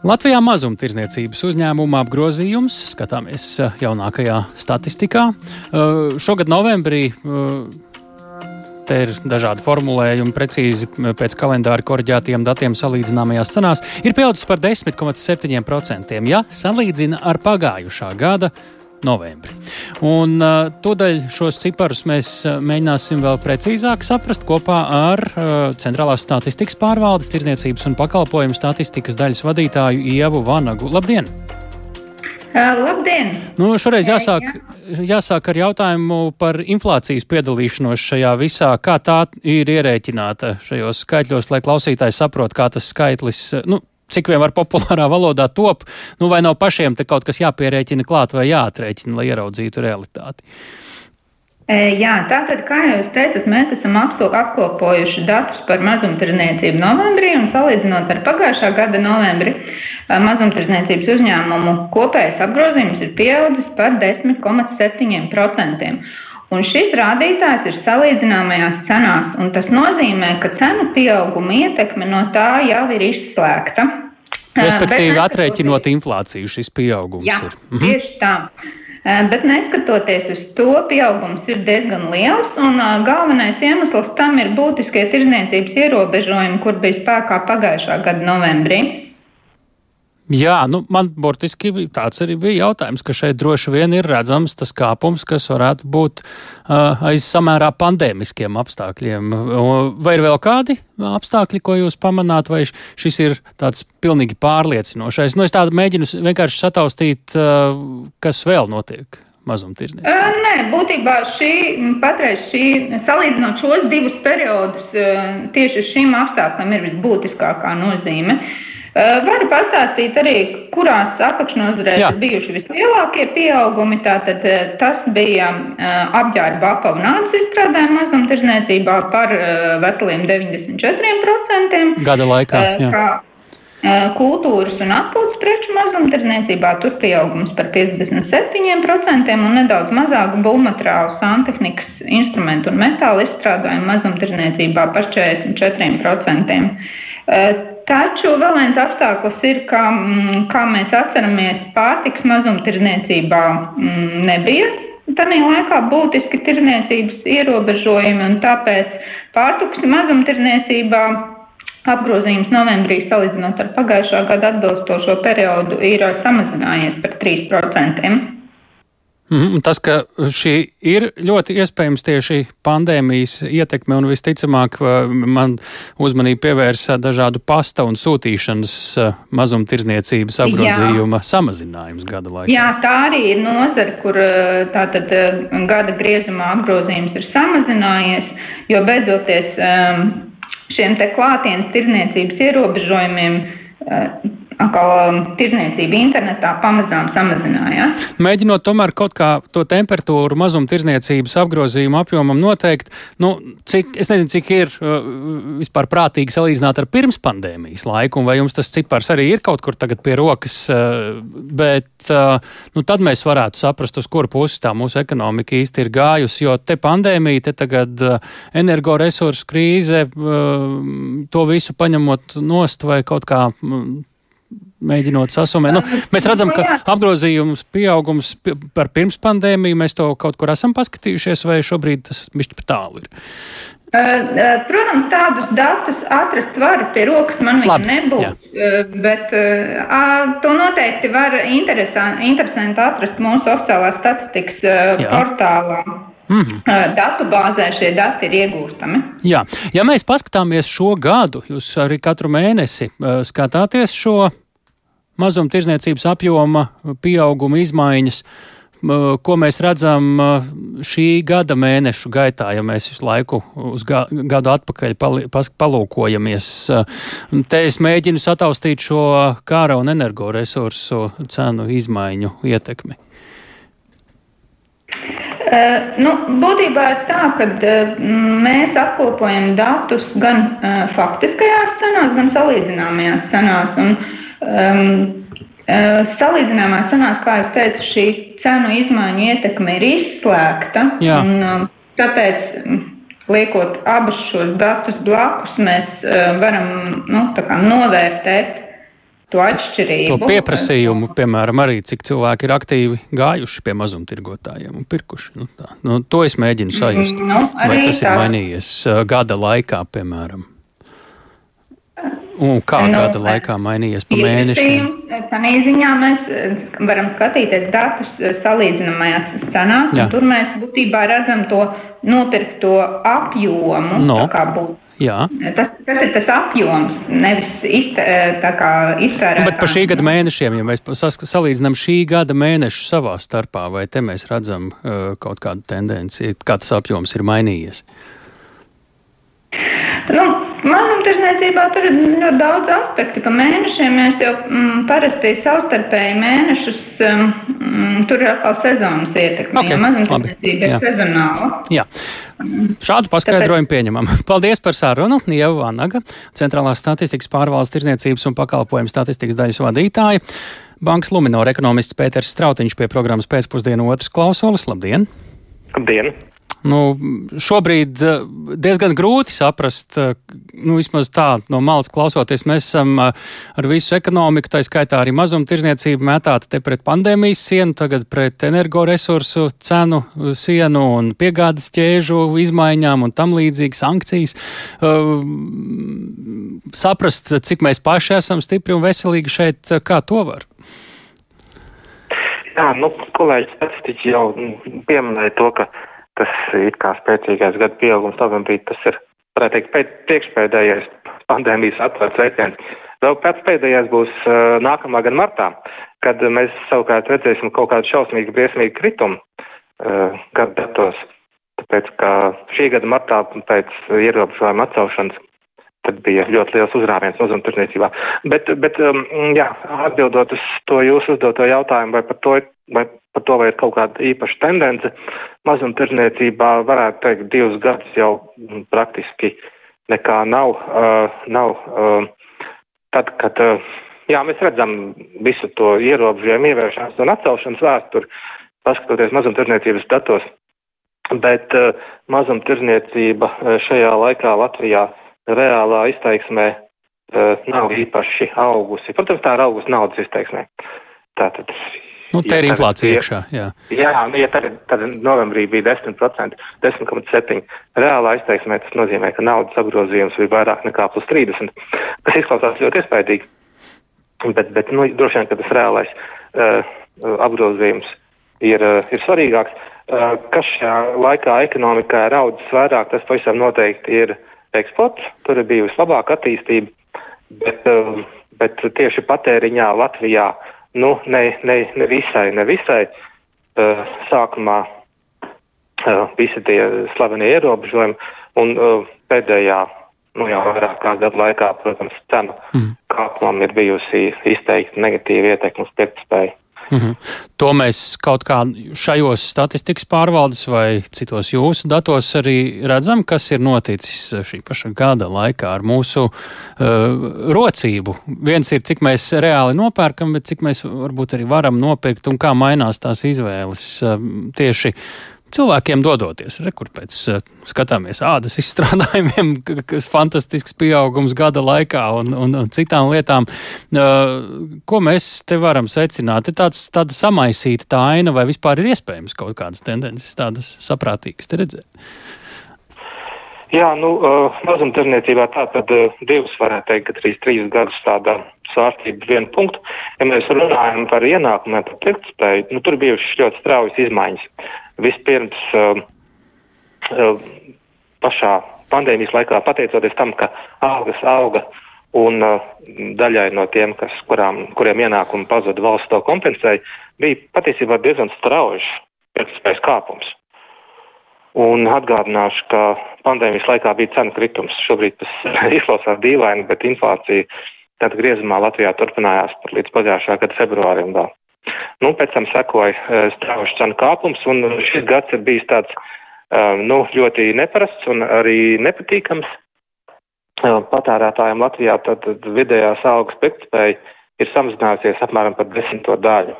Latvijā mazumtirdzniecības uzņēmuma apgrozījums, skatāmies eh, jaunākajā statistikā. Eh, šogad novembrī eh, te ir dažādi formulējumi, precīzi pēc kalendāra korģētiem datiem salīdzināmajās cenās, ir pieaudzis par 10,7%, ja salīdzina ar pagājušā gada novembrī. Un uh, tūdaļ šos ciparus mēs uh, mēģināsim vēl precīzāk saprast kopā ar uh, Centrālās statistikas pārvaldes, tirdzniecības un pakalpojumu statistikas daļas vadītāju Ievu Vanagu. Labdien! Labdien! Nu, šoreiz jāsāk, jāsāk ar jautājumu par inflācijas piedalīšanos šajā visā. Kā tā ir ierēķināta šajos skaitļos, lai klausītājs saprot, kā tas skaitlis, nu, cik vien var populārā valodā top, nu vai nav pašiem te kaut kas jāpierēķina klāt vai jāatrēķina, lai ieraudzītu realitāti. E, jā, tātad, kā jūs teicat, mēs esam apkopojuši datus par mazumtirdzniecību novembrī un salīdzinot ar pagājušā gada novembri, e, mazumtirdzniecības uzņēmumu kopējais apgrozījums ir pieaudzis par 10,7%. Un šis rādītājs ir salīdzināmajās cenās, un tas nozīmē, ka cenu pieauguma ietekme no tā jau ir izslēgta. Respektīvi, atrēķinot inflāciju, šis pieaugums jā, ir. Mhm. Tieši tā. Bet neskatoties uz to, pieaugums ir diezgan liels, un galvenais iemesls tam ir būtiskie tirzniecības ierobežojumi, kur bija spēkā pagājušā gada novembrī. Jā, nu, man burtiski tāds arī bija jautājums, ka šeit droši vien ir redzams tas kāpums, kas varētu būt uh, aiz samērā pandēmiskiem apstākļiem. Vai ir vēl kādi apstākļi, ko jūs pamanāt, vai šis ir tāds pilnīgi pārliecinošais? Nu, es tādu mēģinu vienkārši sataustīt, uh, kas vēl notiek mazumtirdzniecībā? Nē, būtībā šī, patreiz šī, salīdzinot šos divus periodus, tieši šim apstākļam ir visbūtiskākā nozīme. Varu pastāstīt arī, kurās apakšnodarbēs ir bijuši vislielākie pieaugumi. Tātad tas bija apģērba apavu nāves izstrādājuma mazumtirdzniecībā par veseliem 94%. Gada laikā. Jā. Kā, Kultūras un atpūtas preču mazumtirdzniecībā tur pieaugums par 57% un nedaudz mazāk būvmateriālu, santehnikas, instrumentu un metāla izstrādājumu mazumtirdzniecībā par 44%. Taču vēl viens apstākļus ir, ka, mm, kā mēs atceramies, pārtiks mazumtirdzniecībā mm, nebija. Tanī laikā būtiski tirdzniecības ierobežojumi, un tāpēc pārtiks mazumtirdzniecībā apgrozījums novembrī salīdzinot ar pagājušā gada atbilstošo periodu ir samazinājies par 3%. Mm, tas, ka šī ir ļoti iespējams tieši pandēmijas ietekme un visticamāk man uzmanību pievērsa dažādu pasta un sūtīšanas mazumtirdzniecības apgrozījuma Jā. samazinājums gada laikā. Jā, tā arī ir nozara, kur tātad gada griezumā apgrozījums ir samazinājies, jo beidzoties šiem te klātienes tirdzniecības ierobežojumiem atkal um, tirdzniecība internetā pamazām samazinājās. Mēģinot tomēr kaut kā to temperatūru mazumtirdzniecības apgrozījumu apjomam noteikt, nu, cik, es nezinu, cik ir uh, vispār prātīgi salīdzināt ar pirms pandēmijas laiku, un vai jums tas cipars arī ir kaut kur tagad pie rokas, uh, bet uh, nu, tad mēs varētu saprast, uz kuru pusi tā mūsu ekonomika īsti ir gājusi, jo te pandēmija, te tagad energoresursu krīze, to visu paņemot nost vai kaut kā. Mēģinot sasumēt. Nu, mēs redzam, ka apgrozījums pieaugums par pirms pandēmiju, mēs to kaut kur esam paskatījušies, vai šobrīd tas bišķi pat tālu ir. Protams, tādus datus atrast var pie rokas, man viņa nebūs, jā. bet uh, to noteikti var interesanti atrast mūsu oficiālā statistikas uh, portālā. Mm -hmm. Datu bāzē šie dati ir iegūstami. Jā, ja mēs paskatāmies šo gadu, jūs arī katru mēnesi uh, skatāties šo mazumtirdzniecības apjoma pieauguma izmaiņas, ko mēs redzam šī gada mēnešu gaitā, ja mēs visu laiku uz gadu atpakaļ palūkojamies. Te es mēģinu sataustīt šo kāra un energoresursu cenu izmaiņu ietekmi. Uh, nu, būtībā ir tā, ka uh, mēs apkopojam datus gan uh, faktiskajās cenās, gan salīdzināmajās cenās. Un, Um, salīdzinājumā sanāk, kā es teicu, šī cenu izmaiņu ietekme ir izslēgta. Jā. Un, um, tāpēc, liekot abus šos datus blakus, mēs varam nu, novērtēt to atšķirību. To pieprasījumu, piemēram, arī cik cilvēki ir aktīvi gājuši pie mazumtirgotājiem un pirkuši. Nu, tā. nu, to es mēģinu sajust. Nu, Vai tas tā. ir mainījies uh, gada laikā, piemēram? Un kā nu, gada laikā mainījies pa mēnešiem? Tādā ziņā mēs eh, varam skatīties datus salīdzinājumās cenās, un tur mēs būtībā redzam to nopirkto apjomu. No. Jā. Tas, tas ir tas apjoms, nevis iztē, iztērēts. Bet par šī gada mēnešiem, ja mēs salīdzinām šī gada mēnešu savā starpā, vai te mēs redzam uh, kaut kādu tendenci, kā tas apjoms ir mainījies? Nu, Mazumtirdzniecībā tur ir ļoti daudz aspektu. Pa mēnešiem mēs jau mm, parasti savstarpēji mēnešus, mm, tur ir atkal sezonas ietekme. Okay, Mazumtirdzniecība ir sezonāla. Jā. Šādu paskaidrojumu Tāpēc... pieņemam. Paldies par sarunu. Ieva Vanaga, Centrālās statistikas pārvaldes tirdzniecības un pakalpojumu statistikas daļas vadītāja. Bankas Luminora ekonomists Pēters Strautiņš pie programmas pēcpusdienu otrs klausolis. Labdien! Labdien! Nu, šobrīd eh, diezgan grūti saprast, eh, nu, vismaz tā no malas klausoties, mēs esam eh, ar visu ekonomiku, tā skaitā arī mazumtirdzniecību mētāti te pret pandēmijas sienu, tagad pret energoresursu cenu sienu un piegādes ķēžu izmaiņām un tam līdzīgi sankcijas. Saprast, cik mēs paši esam stipri un veselīgi šeit, kā to var. Jā, nu, kolēģis statistiķi jau mm, pieminēja to, ka tas it kā spēcīgais gada pieaugums novembrī, tas ir, varētu teikt, priekšpēdējais pandēmijas atvērts veiciens. Vēl pēc pēdējais būs uh, nākamā gada martā, kad mēs savukārt redzēsim kaut kādu šausmīgu, briesmīgu kritumu uh, gada datos. Tāpēc, ka šī gada martā pēc ierobežojuma atcelšanas tad bija ļoti liels uzrāviens mazumtirdzniecībā. Bet, bet um, jā, atbildot uz to jūsu uzdoto jautājumu, vai par to, vai par to vai ir kaut kāda īpaša tendence, mazumtirdzniecībā varētu teikt divus gadus jau praktiski nekā nav. Uh, nav uh, tad, kad uh, jā, mēs redzam visu to ierobežojumu ievēršanas un atcelšanas vēsturi, paskatoties mazumtirdzniecības datos, bet uh, mazumtirdzniecība uh, šajā laikā Latvijā reālā izteiksmē uh, nav īpaši augusi. Protams, tā ir augusi naudas izteiksmē. Tātad, nu, te ja ir inflācija iekšā. Jā, jā nu, ja tad, tad novembrī bija 10%, 10,7%. Reālā izteiksmē tas nozīmē, ka naudas apgrozījums bija vairāk nekā plus 30%, kas izklausās ļoti iespaidīgi. Bet, bet nu, droši vien, ka tas reālais uh, apgrozījums ir, uh, ir svarīgāks. Uh, kas šajā laikā ekonomikā ir audzis vairāk, tas pavisam noteikti ir uh, eksports, tur ir bijusi labāka attīstība, bet, um, bet tieši patēriņā Latvijā, nu, ne, ne, ne visai, ne visai uh, sākumā uh, visi tie slavenie ierobežojumi un uh, pēdējā, nu jau vairāk kā gadu laikā, protams, cenu mm. kāpumam ir bijusi izteikti negatīva ietekme uz pirktspēju. Mm -hmm. To mēs kaut kā šajos statistikas pārvaldes vai citos jūsu datos arī redzam, kas ir noticis šī paša gada laikā ar mūsu uh, rocību. Viens ir, cik mēs reāli nopērkam, bet cik mēs varbūt arī varam nopirkt un kā mainās tās izvēles uh, tieši cilvēkiem dodoties. Re, kur pēc uh, skatāmies ādas izstrādājumiem, kas fantastisks pieaugums gada laikā un, un, un citām lietām. Uh, ko mēs te varam secināt? Ir tāds, tāda samaisīta tā aina vai vispār ir iespējams kaut kādas tendences tādas saprātīgas te redzēt? Jā, nu, uh, mazumtirniecībā tā tad divas varētu teikt, ka trīs, trīs gadus tāda svārstība vienu punktu. Ja mēs runājam par ienākumiem, par pirktspēju, nu, tur bijušas ļoti straujas izmaiņas. Vispirms uh, uh, pašā pandēmijas laikā, pateicoties tam, ka algas auga un uh, daļai no tiem, kas, kurām, kuriem ienākumi pazuda valsts to kompensēja, bija patiesībā diezgan strauji pirktspējas kāpums. Un atgādināšu, ka pandēmijas laikā bija cenu kritums. Šobrīd tas izklausās dīvaini, bet inflācija tad griezumā Latvijā turpinājās par līdz pagājušā gada februārim vēl. Nu, pēc tam sekoja uh, strauji cenu kāpums, un šis gads ir bijis tāds uh, nu, ļoti neparasts un arī nepatīkams. Uh, patērētājiem Latvijā tad vidējās algas pirktspēja ir samazinājusies apmēram par desmito daļu.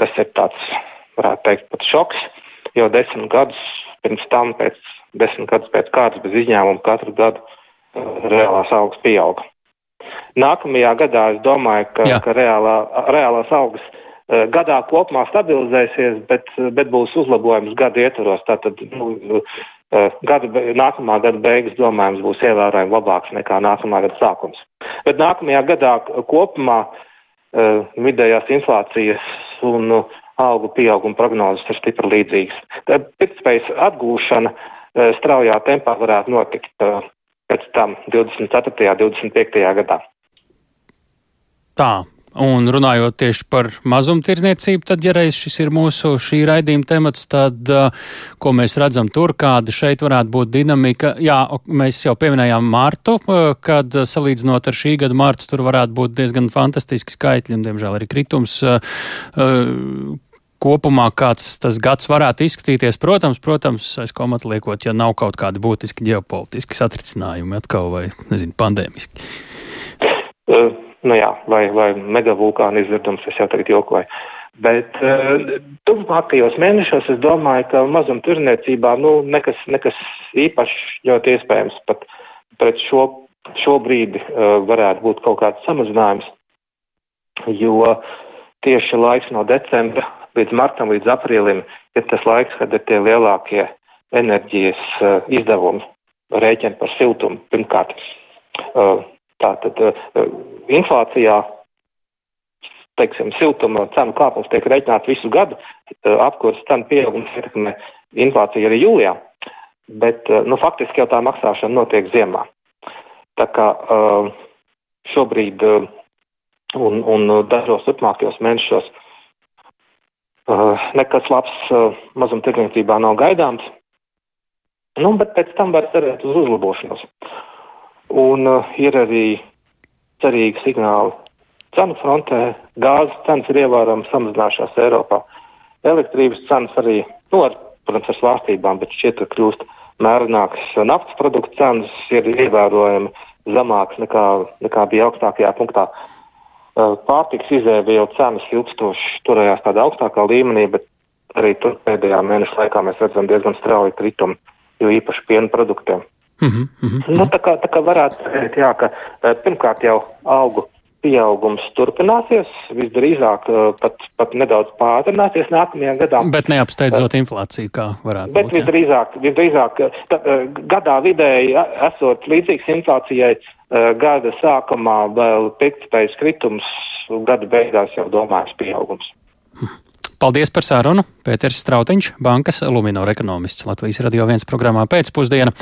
Tas ir tāds, varētu teikt, pat šoks, jo desmit gadus pirms tam, pēc desmit gadus pēc kārtas bez izņēmuma katru gadu reālās algas pieauga. Nākamajā gadā es domāju, ka, Jā. ka reālā, reālās algas uh, gadā kopumā stabilizēsies, bet, bet būs uzlabojums gada ietvaros. Tātad, nu, uh, gada, nākamā gada beigas domājums būs ievērojami labāks nekā nākamā gada sākums. Bet nākamajā gadā kopumā uh, vidējās inflācijas un algu pieauguma prognozes ir stipri līdzīgas. Tad pirktspējas atgūšana straujā tempā varētu notikt pēc tam 24. un 25. gadā. Tā. Un runājot tieši par mazumtirdzniecību, tad, ja reiz šis ir mūsu šī raidījuma temats, tad, uh, ko mēs redzam tur, kāda šeit varētu būt dinamika, jā, mēs jau pieminējām mārtu, uh, kad uh, salīdzinot ar šī gada mārtu, tur varētu būt diezgan fantastiski skaitļi, un, diemžēl, arī kritums. Kopumā kāds tas gads varētu izskatīties, protams, protams, aiz komata liekot, ja nav kaut kādi būtiski ģeopolitiski satricinājumi atkal vai, nezinu, pandēmiski. Uh, nu jā, vai, vai megavulkāna izvirdums, es jau tagad jokoju. Bet uh, turpmākajos mēnešos es domāju, ka mazumtirniecībā nu, nekas, nekas īpaši ļoti iespējams pat pret šo, šo brīdi uh, varētu būt kaut kāds samazinājums, jo tieši laiks no decembra līdz martam, līdz aprīlim ir tas laiks, kad ir tie lielākie enerģijas uh, izdevumi rēķini par siltumu pirmkārt. Uh, Tātad uh, inflācijā, teiksim, siltuma cenu kāpums tiek rēķināts visu gadu, uh, apkurs cenu pieaugums ietekmē inflāciju arī jūlijā, bet, nu, faktiski jau tā maksāšana notiek ziemā. Tā kā šobrīd un, un dažos turpmākajos mēnešos nekas labs mazumtirdzniecībā nav gaidāms, nu, bet pēc tam var cerēt uz uzlabošanos. Un uh, ir arī cerīgi signāli cenu frontē. Gāzes cenas ir ievērojami samazinājušās Eiropā. Elektrības cenas arī, nu, ar, protams, ar svārstībām, bet šķiet, ka kļūst mērenākas. Naftas produktu cenas ir ievērojami zemākas nekā, nekā bija augstākajā punktā. Uh, Pārtiks izēvielu cenas ilgstoši turējās tādā augstākā līmenī, bet arī tur pēdējā mēneša laikā mēs redzam diezgan strauji kritumu, jo īpaši piena produktiem. Mm -hmm, mm -hmm. Nu, tā, kā, tā kā varētu teikt, jā, ka eh, pirmkārt jau augu pieaugums turpināsies, visdrīzāk eh, pat, pat nedaudz pātrināsies nākamajā gadā. Bet neapsteidzot inflāciju, kā varētu Bet būt. jā. visdrīzāk, visdrīzāk eh, tā, gadā vidēji esot līdzīgs inflācijai, gada sākumā vēl pirktspējas kritums, gada beigās jau domājams pieaugums. Paldies par sarunu. Pēters Strautiņš, bankas Luminor ekonomists Latvijas radio viens programmā pēcpusdiena.